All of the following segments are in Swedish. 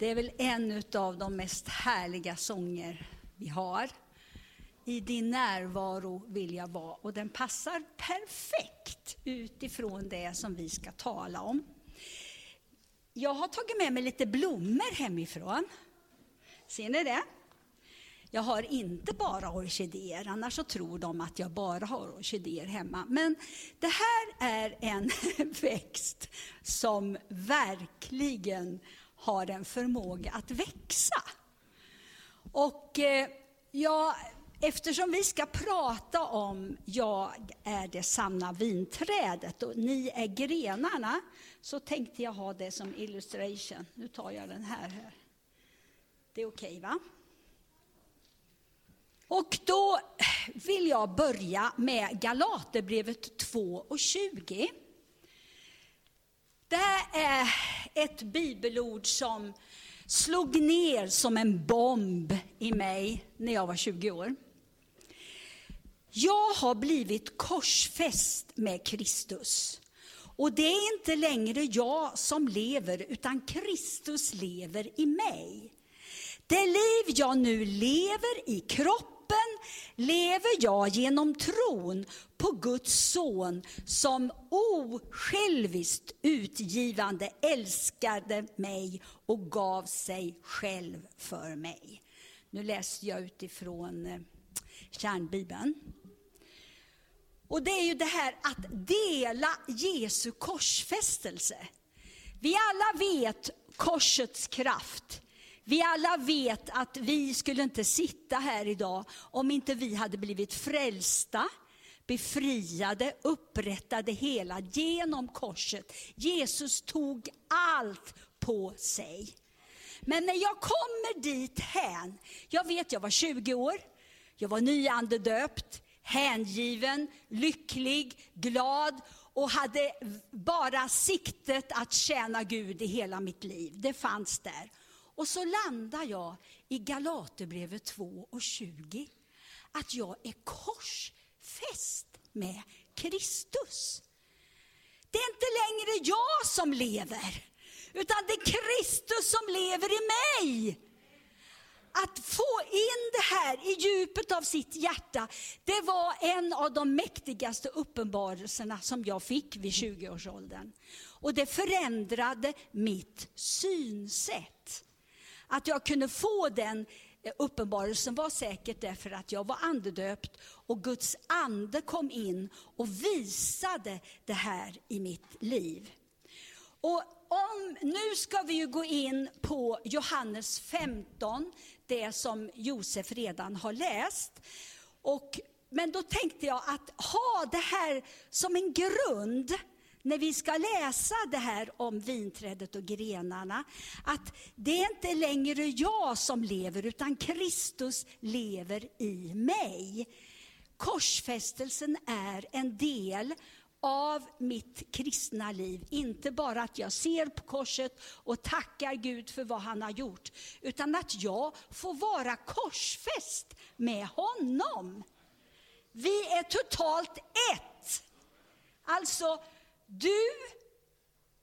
Det är väl en av de mest härliga sånger vi har. I din närvaro vill jag vara. Och den passar perfekt utifrån det som vi ska tala om. Jag har tagit med mig lite blommor hemifrån. Ser ni det? Jag har inte bara orkidéer, annars så tror de att jag bara har orkidéer hemma. Men det här är en växt som verkligen har en förmåga att växa. Och eh, ja, eftersom vi ska prata om jag är det sanna vinträdet och ni är grenarna, så tänkte jag ha det som illustration. Nu tar jag den här. här. Det är okej okay, va? Och då vill jag börja med Galaterbrevet 2 och 20. Det här är ett bibelord som slog ner som en bomb i mig när jag var 20 år. Jag har blivit korsfäst med Kristus. Och det är inte längre jag som lever, utan Kristus lever i mig. Det liv jag nu lever i kroppen lever jag genom tron på Guds son som osjälviskt utgivande älskade mig och gav sig själv för mig. Nu läser jag utifrån eh, kärnbibeln. Och det är ju det här att dela Jesu korsfästelse. Vi alla vet korsets kraft. Vi alla vet att vi skulle inte sitta här idag om inte vi hade blivit frälsta, befriade, upprättade hela genom korset. Jesus tog allt på sig. Men när jag kommer dit hän, jag vet jag var 20 år, jag var nyandedöpt, hängiven, lycklig, glad och hade bara siktet att tjäna Gud i hela mitt liv. Det fanns där. Och så landar jag i Galaterbrevet 2 och 20. Att jag är korsfäst med Kristus. Det är inte längre jag som lever, utan det är Kristus som lever i mig. Att få in det här i djupet av sitt hjärta, det var en av de mäktigaste uppenbarelserna som jag fick vid 20-årsåldern. Och det förändrade mitt synsätt. Att jag kunde få den eh, uppenbarelsen var säkert därför att jag var andedöpt och Guds ande kom in och visade det här i mitt liv. Och om, nu ska vi ju gå in på Johannes 15, det som Josef redan har läst. Och, men då tänkte jag att ha det här som en grund när vi ska läsa det här om vinträdet och grenarna, att det är inte längre jag som lever, utan Kristus lever i mig. Korsfästelsen är en del av mitt kristna liv. Inte bara att jag ser på korset och tackar Gud för vad han har gjort, utan att jag får vara korsfäst med honom. Vi är totalt ett. Alltså, du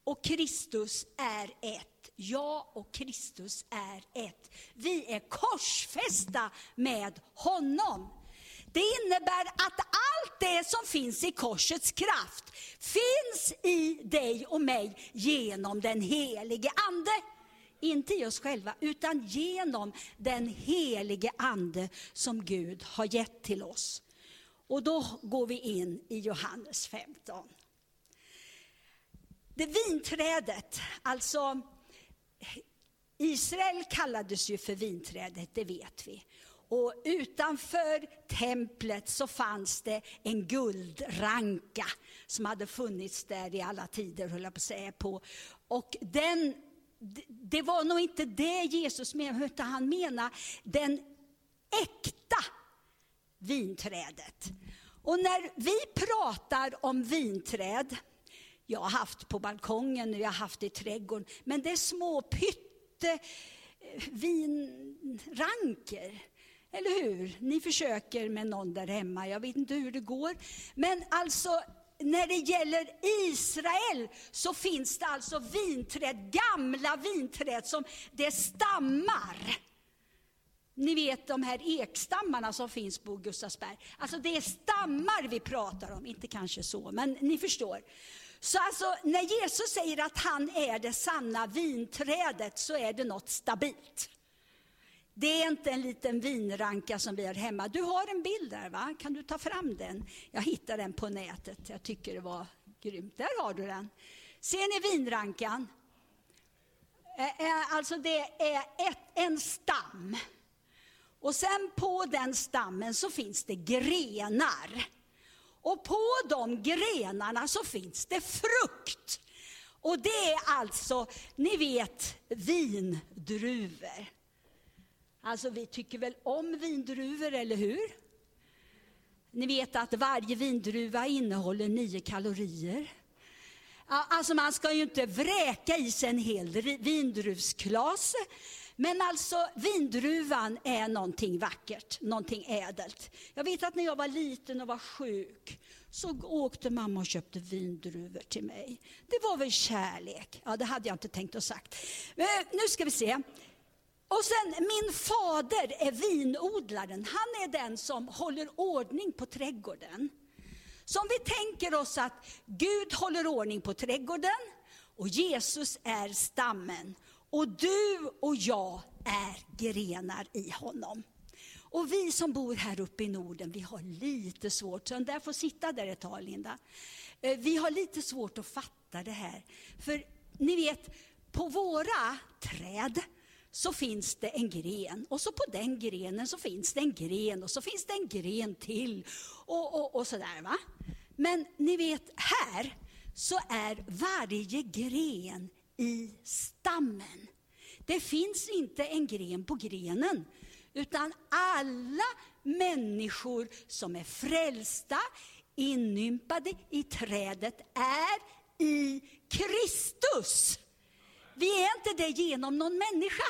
och Kristus är ett. Jag och Kristus är ett. Vi är korsfästa med honom. Det innebär att allt det som finns i korsets kraft finns i dig och mig genom den helige Ande. Inte i oss själva, utan genom den helige Ande som Gud har gett till oss. Och då går vi in i Johannes 15. Det vinträdet, alltså Israel kallades ju för vinträdet, det vet vi. Och utanför templet så fanns det en guldranka som hade funnits där i alla tider, höll jag på att säga. På. Och den, det var nog inte det Jesus menade, utan han menade den äkta vinträdet. Och när vi pratar om vinträd, jag har haft på balkongen och jag har haft i trädgården. Men det är små pytte eh, vinranker. Eller hur? Ni försöker med någon där hemma, jag vet inte hur det går. Men alltså, när det gäller Israel så finns det alltså vinträd, gamla vinträd som det stammar. Ni vet de här ekstammarna som finns på Gustavsberg. Alltså det är stammar vi pratar om, inte kanske så, men ni förstår. Så alltså när Jesus säger att han är det sanna vinträdet så är det något stabilt. Det är inte en liten vinranka som vi har hemma. Du har en bild där va? Kan du ta fram den? Jag hittade den på nätet. Jag tycker det var grymt. Där har du den. Ser ni vinrankan? Alltså det är ett, en stam. Och sen på den stammen så finns det grenar. Och på de grenarna så finns det frukt. Och det är alltså, ni vet, vindruvor. Alltså vi tycker väl om vindruvor, eller hur? Ni vet att varje vindruva innehåller nio kalorier. Alltså man ska ju inte vräka i sig en hel vindruvsklase men alltså vindruvan är någonting vackert, någonting ädelt. Jag vet att när jag var liten och var sjuk så åkte mamma och köpte vindruvor till mig. Det var väl kärlek? Ja, det hade jag inte tänkt att sagt. Men nu ska vi se. Och sen min fader är vinodlaren. Han är den som håller ordning på trädgården. Så om vi tänker oss att Gud håller ordning på trädgården och Jesus är stammen och du och jag är grenar i honom. Och vi som bor här uppe i Norden, vi har lite svårt, så den där får sitta där ett tag Linda. Eh, vi har lite svårt att fatta det här. För ni vet, på våra träd så finns det en gren och så på den grenen så finns det en gren och så finns det en gren till och, och, och sådär. Va? Men ni vet, här så är varje gren i stammen. Det finns inte en gren på grenen, utan alla människor som är frälsta, inympade i trädet, är i Kristus. Vi är inte det genom någon människa,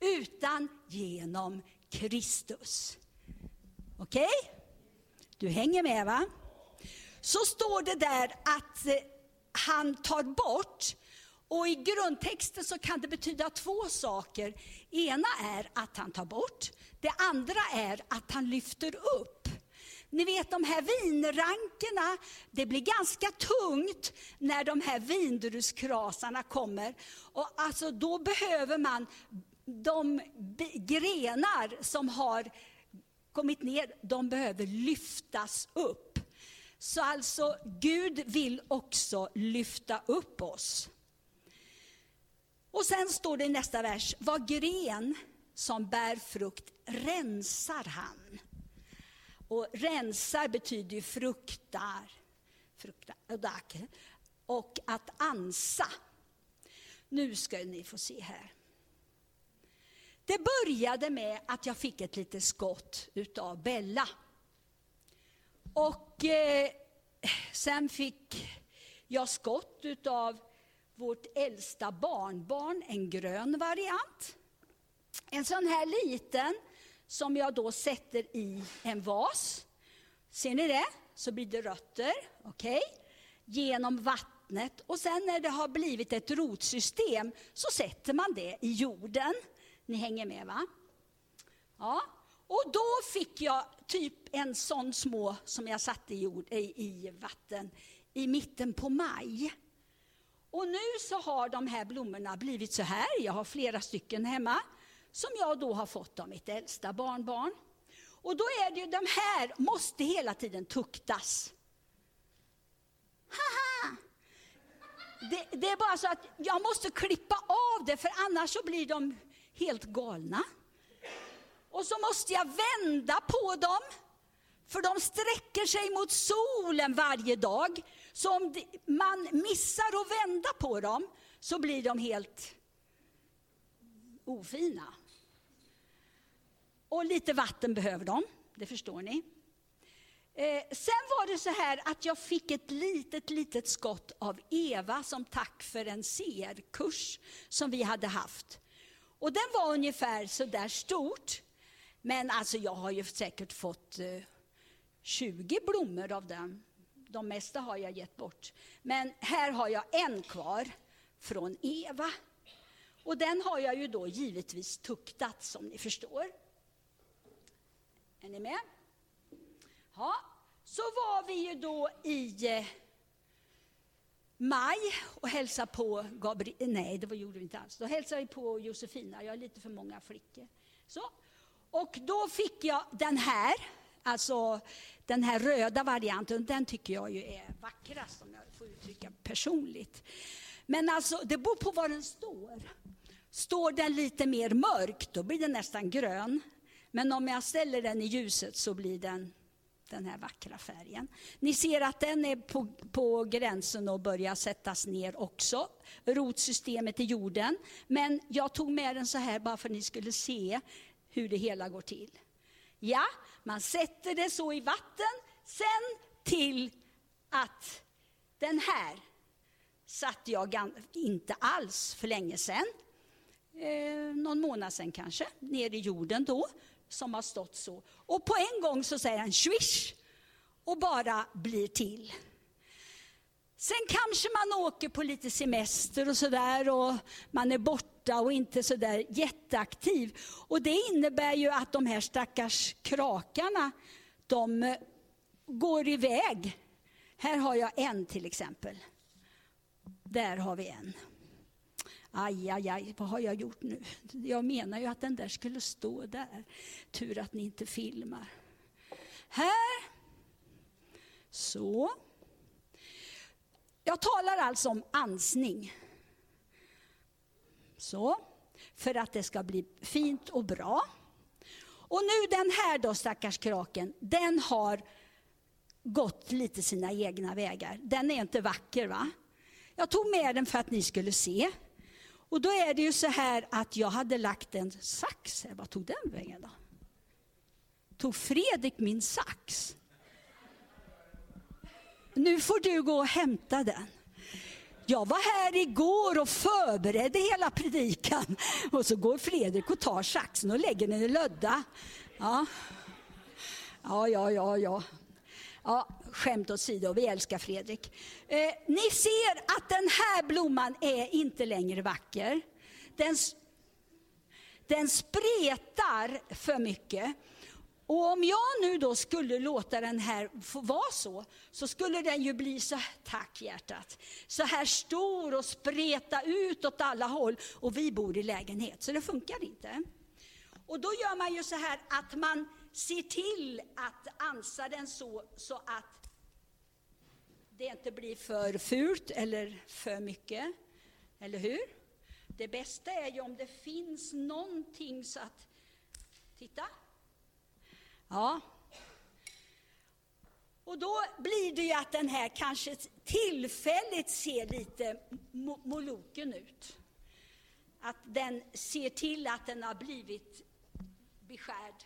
utan genom Kristus. Okej? Okay? Du hänger med va? Så står det där att eh, han tar bort och i grundtexten så kan det betyda två saker. Ena är att han tar bort, det andra är att han lyfter upp. Ni vet de här vinrankerna, det blir ganska tungt när de här vindruskrasarna kommer. Och alltså då behöver man de grenar som har kommit ner, de behöver lyftas upp. Så alltså Gud vill också lyfta upp oss. Och sen står det i nästa vers, vad gren som bär frukt rensar han. Och rensar betyder ju fruktar, fruktar och att ansa. Nu ska ni få se här. Det började med att jag fick ett litet skott utav Bella. Och eh, sen fick jag skott utav vårt äldsta barnbarn, en grön variant. En sån här liten som jag då sätter i en vas. Ser ni det? Så blir det rötter, okej? Okay? Genom vattnet och sen när det har blivit ett rotsystem så sätter man det i jorden. Ni hänger med va? Ja, och då fick jag typ en sån små som jag satte i, jord, i, i vatten i mitten på maj. Och nu så har de här blommorna blivit så här. Jag har flera stycken hemma som jag då har fått av mitt äldsta barnbarn. Och då är det ju, de här måste hela tiden tuktas. Haha! Det, det, är bara så att jag måste klippa av det för annars så blir de helt galna. Och så måste jag vända på dem, för de sträcker sig mot solen varje dag. Så om man missar att vända på dem så blir de helt ofina. Och lite vatten behöver de, det förstår ni. Eh, sen var det så här att jag fick ett litet, litet skott av Eva som tack för en CR-kurs som vi hade haft. Och den var ungefär så där stort. Men alltså jag har ju säkert fått eh, 20 blommor av den de mesta har jag gett bort. Men här har jag en kvar från Eva. Och den har jag ju då givetvis tuktat som ni förstår. Är ni med? Ja, så var vi ju då i eh, maj och hälsade på Gabriel. Nej, det gjorde vi inte alls. Då hälsade vi på Josefina. Jag har lite för många flickor. Så. Och då fick jag den här, alltså den här röda varianten. Den tycker jag ju är vackrast om jag får uttrycka personligt. Men alltså, det beror på var den står. Står den lite mer mörkt då blir den nästan grön. Men om jag ställer den i ljuset så blir den den här vackra färgen. Ni ser att den är på, på gränsen att börja sättas ner också, rotsystemet i jorden. Men jag tog med den så här bara för att ni skulle se hur det hela går till. Ja, man sätter det så i vatten, sen till att den här satte jag inte alls för länge sedan, eh, någon månad sedan kanske, ner i jorden då som har stått så. Och på en gång så säger den swish och bara blir till. Sen kanske man åker på lite semester och sådär och man är borta och inte sådär jätteaktiv. Och det innebär ju att de här stackars krakarna, de eh, går iväg. Här har jag en till exempel. Där har vi en. Aj, aj, aj, vad har jag gjort nu? Jag menar ju att den där skulle stå där. Tur att ni inte filmar. Här. Så. Jag talar alltså om ansning. Så. För att det ska bli fint och bra. Och nu den här då, stackars kraken, den har gått lite sina egna vägar. Den är inte vacker va? Jag tog med den för att ni skulle se. Och då är det ju så här att jag hade lagt en sax här. Vad tog den vägen då? Tog Fredrik min sax? Nu får du gå och hämta den. Jag var här igår och förberedde hela predikan. Och så går Fredrik och tar saxen och lägger den i lödda. Ja, ja, ja, ja. ja. ja skämt åsido, vi älskar Fredrik. Eh, ni ser att den här blomman är inte längre vacker. Den, den spretar för mycket. Och om jag nu då skulle låta den här få vara så, så skulle den ju bli så, tack hjärtat, så här stor och spreta ut åt alla håll. Och vi bor i lägenhet, så det funkar inte. Och då gör man ju så här att man ser till att ansa den så, så att det inte blir för fult eller för mycket. Eller hur? Det bästa är ju om det finns någonting så att... Titta! Ja. Och då blir det ju att den här kanske tillfälligt ser lite moloken ut. Att den ser till att den har blivit beskärd.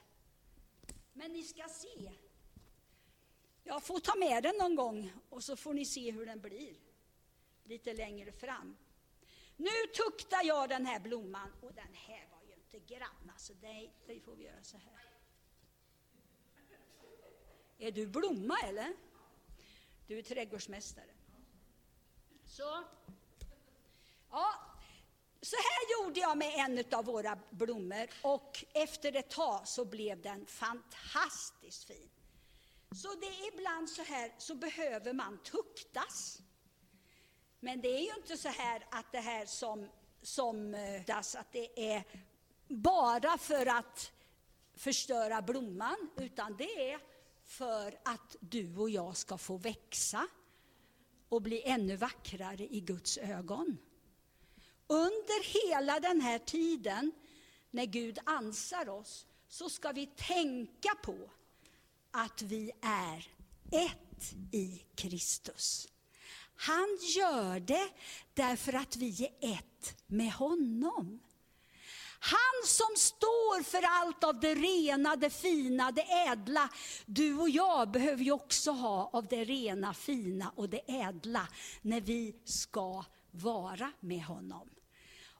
Men ni ska se jag får ta med den någon gång och så får ni se hur den blir lite längre fram. Nu tuktar jag den här blomman och den här var ju inte grann, alltså det, det får vi göra så här. Är du blomma eller? Du är trädgårdsmästare. Så. Ja, så här gjorde jag med en av våra blommor och efter ett tag så blev den fantastiskt fin. Så det är ibland så här, så behöver man tuktas. Men det är ju inte så här att det här som, som eh, att det är bara för att förstöra blomman, utan det är för att du och jag ska få växa och bli ännu vackrare i Guds ögon. Under hela den här tiden, när Gud ansar oss, så ska vi tänka på att vi är ett i Kristus. Han gör det därför att vi är ett med honom. Han som står för allt av det rena, det fina, det ädla. Du och jag behöver ju också ha av det rena, fina och det ädla när vi ska vara med honom.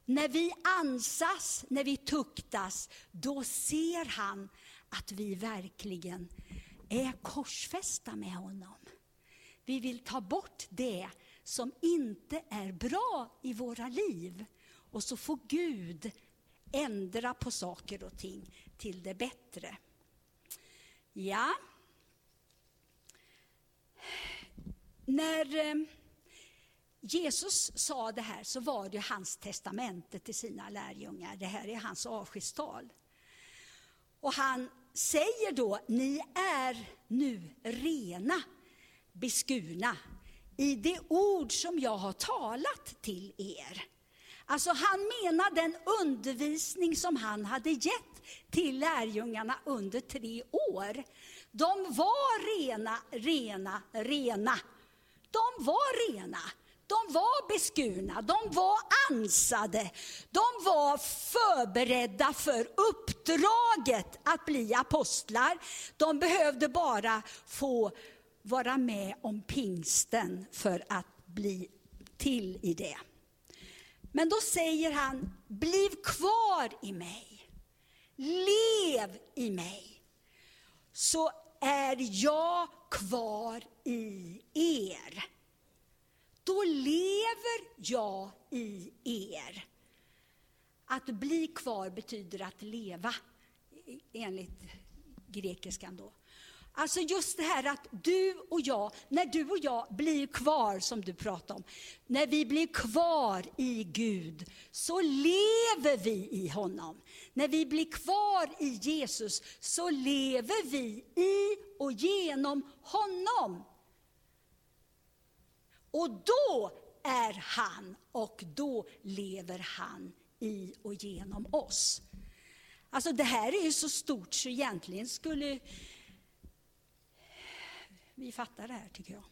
När vi ansas, när vi tuktas, då ser han att vi verkligen är korsfästa med honom. Vi vill ta bort det som inte är bra i våra liv. Och så får Gud ändra på saker och ting till det bättre. Ja. När eh, Jesus sa det här så var det hans testamente till sina lärjungar. Det här är hans avskedstal. Och han säger då, ni är nu rena, beskurna i det ord som jag har talat till er. Alltså han menar den undervisning som han hade gett till lärjungarna under tre år. De var rena, rena, rena. De var rena. De var beskurna, de var ansade, de var förberedda för uppdraget att bli apostlar. De behövde bara få vara med om pingsten för att bli till i det. Men då säger han, bliv kvar i mig. Lev i mig. Så är jag kvar i er. Då lever jag i er. Att bli kvar betyder att leva, enligt grekiskan då. Alltså just det här att du och jag, när du och jag blir kvar, som du pratade om, när vi blir kvar i Gud, så lever vi i honom. När vi blir kvar i Jesus, så lever vi i och genom honom. Och då är han och då lever han i och genom oss. Alltså det här är ju så stort så egentligen skulle vi fattar det här tycker jag.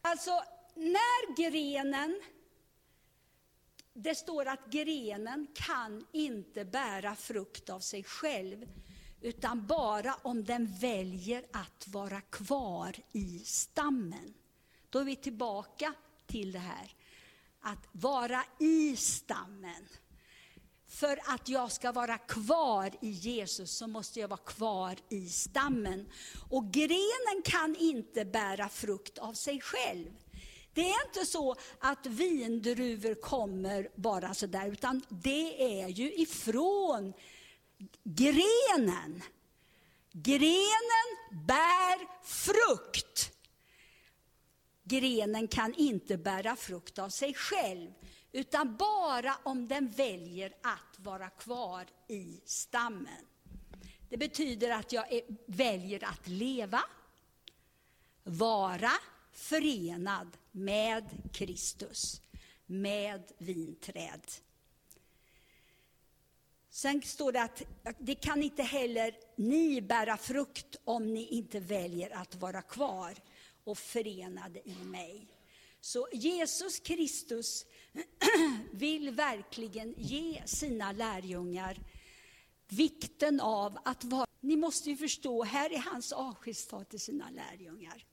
Alltså när grenen, det står att grenen kan inte bära frukt av sig själv utan bara om den väljer att vara kvar i stammen. Då är vi tillbaka till det här, att vara i stammen. För att jag ska vara kvar i Jesus så måste jag vara kvar i stammen. Och grenen kan inte bära frukt av sig själv. Det är inte så att vindruvor kommer bara sådär, utan det är ju ifrån grenen. Grenen bär frukt. Grenen kan inte bära frukt av sig själv, utan bara om den väljer att vara kvar i stammen. Det betyder att jag är, väljer att leva, vara förenad med Kristus, med vinträd. Sen står det att det kan inte heller ni bära frukt om ni inte väljer att vara kvar och förenade i mig. Så Jesus Kristus vill verkligen ge sina lärjungar vikten av att vara... Ni måste ju förstå, här är hans avskedstal till sina lärjungar.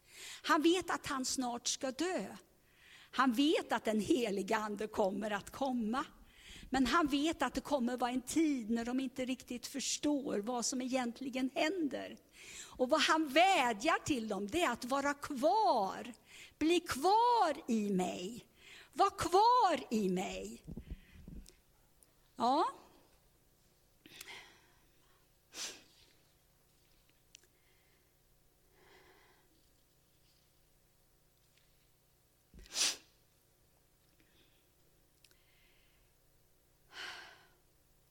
Han vet att han snart ska dö. Han vet att den heliga Ande kommer att komma. Men han vet att det kommer vara en tid när de inte riktigt förstår vad som egentligen händer. Och vad han vädjar till dem, det är att vara kvar. Bli kvar i mig. Var kvar i mig. Ja.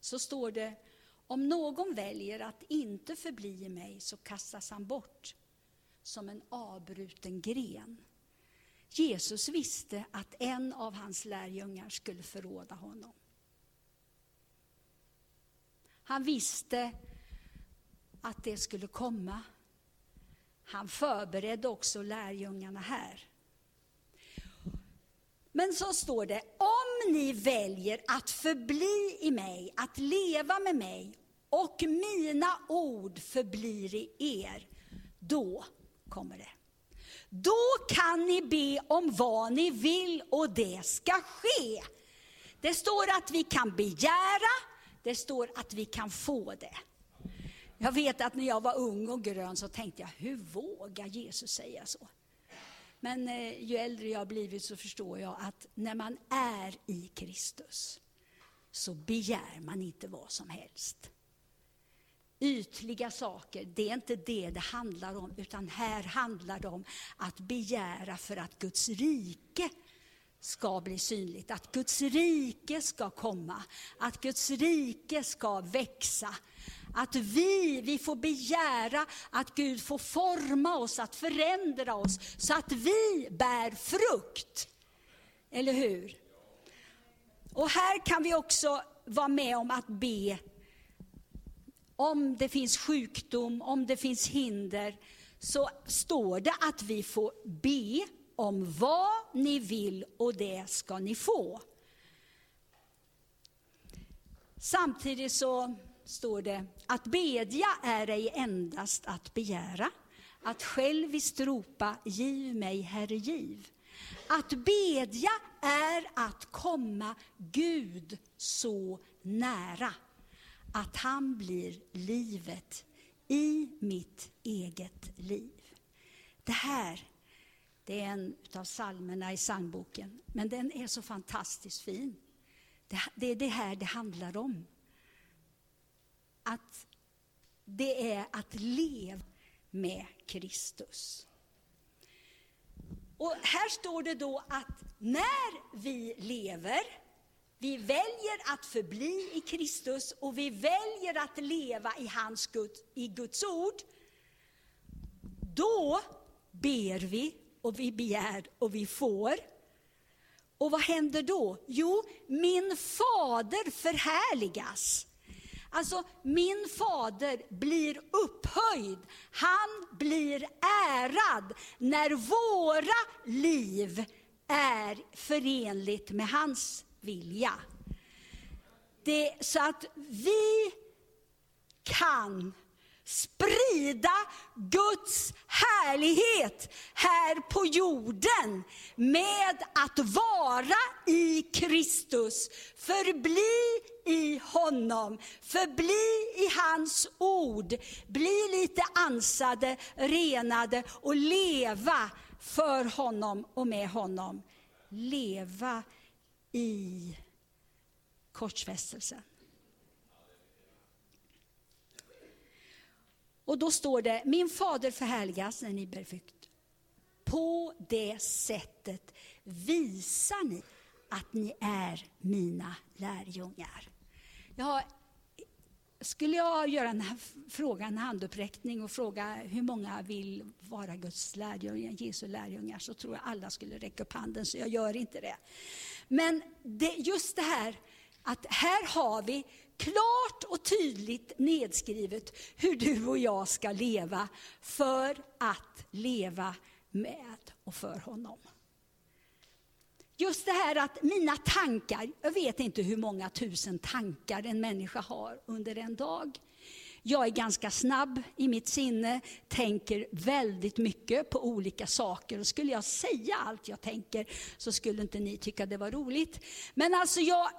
Så står det, om någon väljer att inte förbli i mig så kastas han bort som en avbruten gren. Jesus visste att en av hans lärjungar skulle förråda honom. Han visste att det skulle komma. Han förberedde också lärjungarna här. Men så står det, om ni väljer att förbli i mig, att leva med mig och mina ord förblir i er, då kommer det. Då kan ni be om vad ni vill och det ska ske. Det står att vi kan begära, det står att vi kan få det. Jag vet att när jag var ung och grön så tänkte jag, hur vågar Jesus säga så? Men eh, ju äldre jag har blivit så förstår jag att när man är i Kristus så begär man inte vad som helst. Ytliga saker, det är inte det det handlar om, utan här handlar det om att begära för att Guds rike ska bli synligt, att Guds rike ska komma, att Guds rike ska växa. Att vi, vi får begära att Gud får forma oss, att förändra oss, så att vi bär frukt. Eller hur? Och här kan vi också vara med om att be om det finns sjukdom, om det finns hinder, så står det att vi får be om vad ni vill och det ska ni få. Samtidigt så står det att bedja är ej endast att begära, att själviskt ropa giv mig Herre giv. Att bedja är att komma Gud så nära att han blir livet i mitt eget liv. Det här det är en av psalmerna i psalmboken, men den är så fantastiskt fin. Det, det är det här det handlar om. Att det är att leva med Kristus. Och här står det då att när vi lever, vi väljer att förbli i Kristus och vi väljer att leva i, hans Gud, i Guds ord, då ber vi och vi begär och vi får. Och vad händer då? Jo, min fader förhärligas. Alltså, min fader blir upphöjd, han blir ärad när våra liv är förenligt med hans vilja. Det, så att vi kan sprida Guds härlighet här på jorden med att vara i Kristus, förbli i honom, förbli i hans ord, bli lite ansade, renade och leva för honom och med honom. Leva i korsfästelsen. Och då står det, min fader förhärligas när ni bär frukt. På det sättet visar ni att ni är mina lärjungar. Jag, skulle jag göra den här frågan, en handuppräckning och fråga hur många vill vara Guds lärjungar, Jesu lärjungar, så tror jag alla skulle räcka upp handen, så jag gör inte det. Men det, just det här att här har vi klart och tydligt nedskrivet hur du och jag ska leva för att leva med och för honom. Just det här att mina tankar, jag vet inte hur många tusen tankar en människa har under en dag. Jag är ganska snabb i mitt sinne, tänker väldigt mycket på olika saker. Och skulle jag säga allt jag tänker så skulle inte ni tycka det var roligt. Men alltså jag,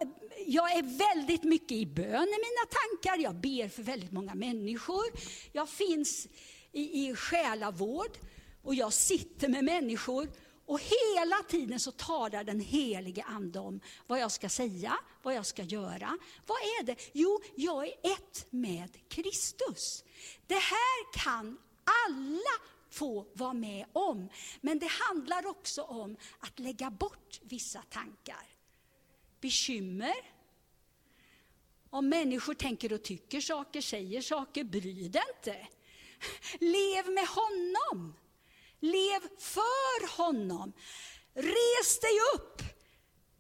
jag är väldigt mycket i bön i mina tankar. Jag ber för väldigt många människor. Jag finns i, i själavård och jag sitter med människor och hela tiden så talar den helige Ande om vad jag ska säga, vad jag ska göra. Vad är det? Jo, jag är ett med Kristus. Det här kan alla få vara med om. Men det handlar också om att lägga bort vissa tankar. Bekymmer. Om människor tänker och tycker saker, säger saker, bry dig inte. Lev med honom. Lev för honom. Res dig upp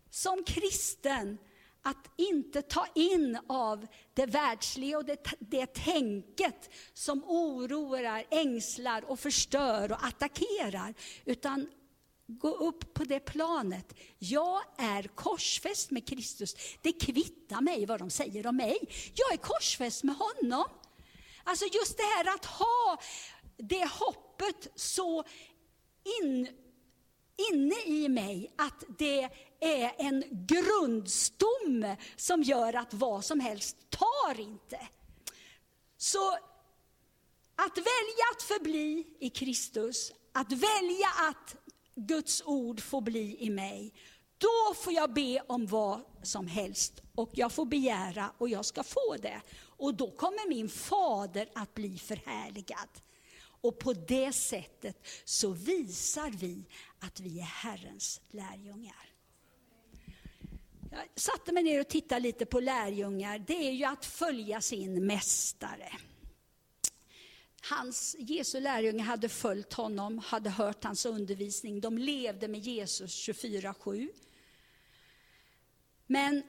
som kristen att inte ta in av det världsliga och det, det tänket som oroar, ängslar och förstör och attackerar. Utan gå upp på det planet. Jag är korsfäst med Kristus. Det kvittar mig vad de säger om mig. Jag är korsfäst med honom. Alltså just det här att ha det hoppet så in, inne i mig att det är en grundstomme som gör att vad som helst tar inte. Så Att välja att förbli i Kristus, att välja att Guds ord får bli i mig, då får jag be om vad som helst och jag får begära och jag ska få det. Och då kommer min fader att bli förhärligad. Och på det sättet så visar vi att vi är Herrens lärjungar. Jag satte mig ner och tittade lite på lärjungar. Det är ju att följa sin mästare. Hans, Jesu lärjungar hade följt honom, hade hört hans undervisning. De levde med Jesus 24-7. Men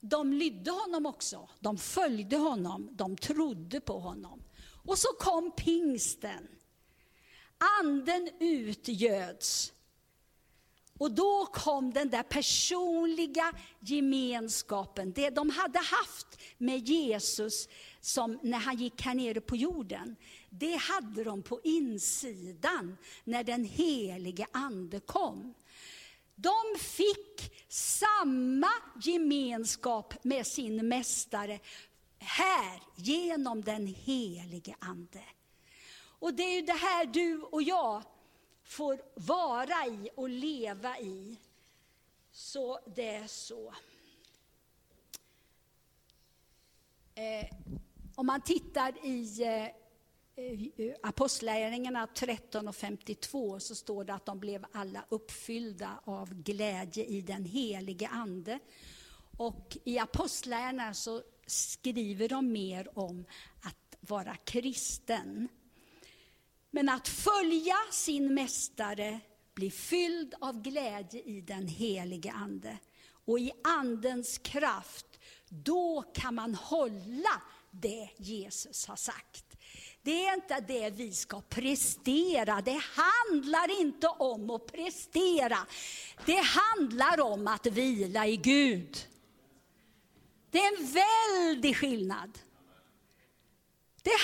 de lydde honom också. De följde honom, de trodde på honom. Och så kom pingsten. Anden utgöds. Och då kom den där personliga gemenskapen, det de hade haft med Jesus som när han gick här nere på jorden. Det hade de på insidan när den helige ande kom. De fick samma gemenskap med sin mästare här genom den helige ande. Och det är ju det här du och jag får vara i och leva i. Så det är så. Eh, om man tittar i eh, Eh, Apostlagärningarna 13 och 52 så står det att de blev alla uppfyllda av glädje i den helige Ande. Och i Apostlagärningarna så skriver de mer om att vara kristen. Men att följa sin mästare, bli fylld av glädje i den helige Ande. Och i Andens kraft, då kan man hålla det Jesus har sagt. Det är inte det vi ska prestera. Det handlar inte om att prestera. Det handlar om att vila i Gud. Det är en väldig skillnad. Det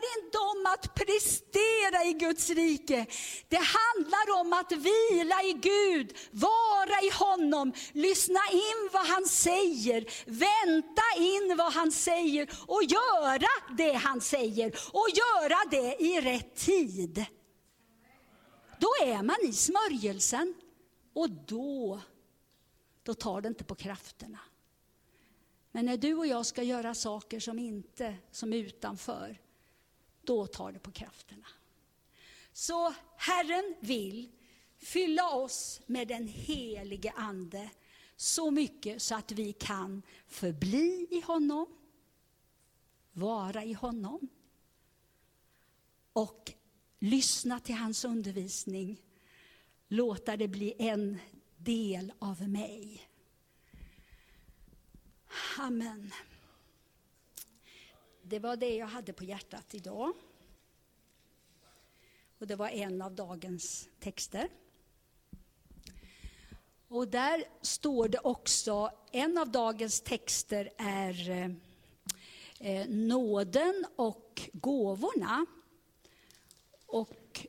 handlar inte om att prestera i Guds rike. Det handlar om att vila i Gud, vara i honom, lyssna in vad han säger, vänta in vad han säger och göra det han säger och göra det i rätt tid. Då är man i smörjelsen och då, då tar det inte på krafterna. Men när du och jag ska göra saker som inte, som utanför, då tar det på krafterna. Så Herren vill fylla oss med den helige Ande så mycket så att vi kan förbli i honom, vara i honom och lyssna till hans undervisning, låta det bli en del av mig. Amen. Det var det jag hade på hjärtat idag. Och det var en av dagens texter. Och där står det också, en av dagens texter är eh, eh, nåden och gåvorna. Och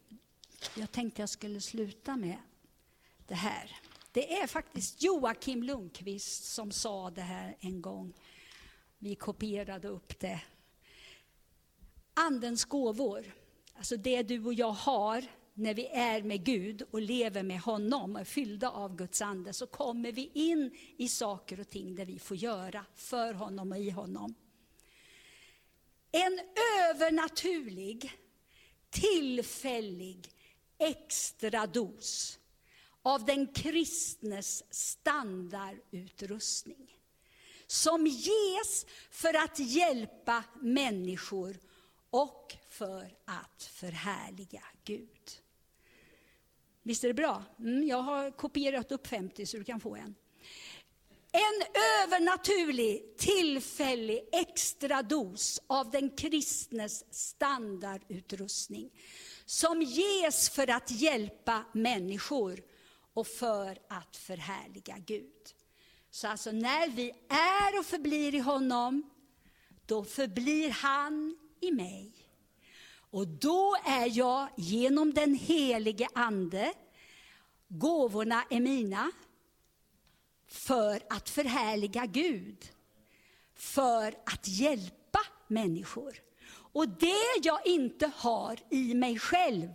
jag tänkte jag skulle sluta med det här. Det är faktiskt Joakim Lundqvist som sa det här en gång. Vi kopierade upp det. Andens gåvor, alltså det du och jag har när vi är med Gud och lever med honom och är fyllda av Guds ande, så kommer vi in i saker och ting där vi får göra för honom och i honom. En övernaturlig, tillfällig extra dos av den kristnes standardutrustning. Som ges för att hjälpa människor och för att förhärliga Gud. Visst är det bra? Mm, jag har kopierat upp 50 så du kan få en. En övernaturlig, tillfällig extra dos av den kristnes standardutrustning som ges för att hjälpa människor och för att förhärliga Gud. Så alltså när vi är och förblir i honom, då förblir han i mig. Och då är jag genom den helige Ande, gåvorna är mina, för att förhärliga Gud. För att hjälpa människor. och det jag inte har i mig själv,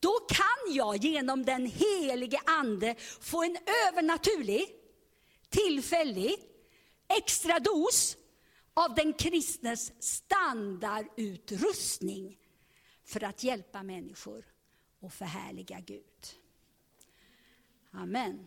då kan jag genom den helige Ande få en övernaturlig, tillfällig, extra dos av den kristnes standardutrustning för att hjälpa människor och förhärliga Gud. Amen.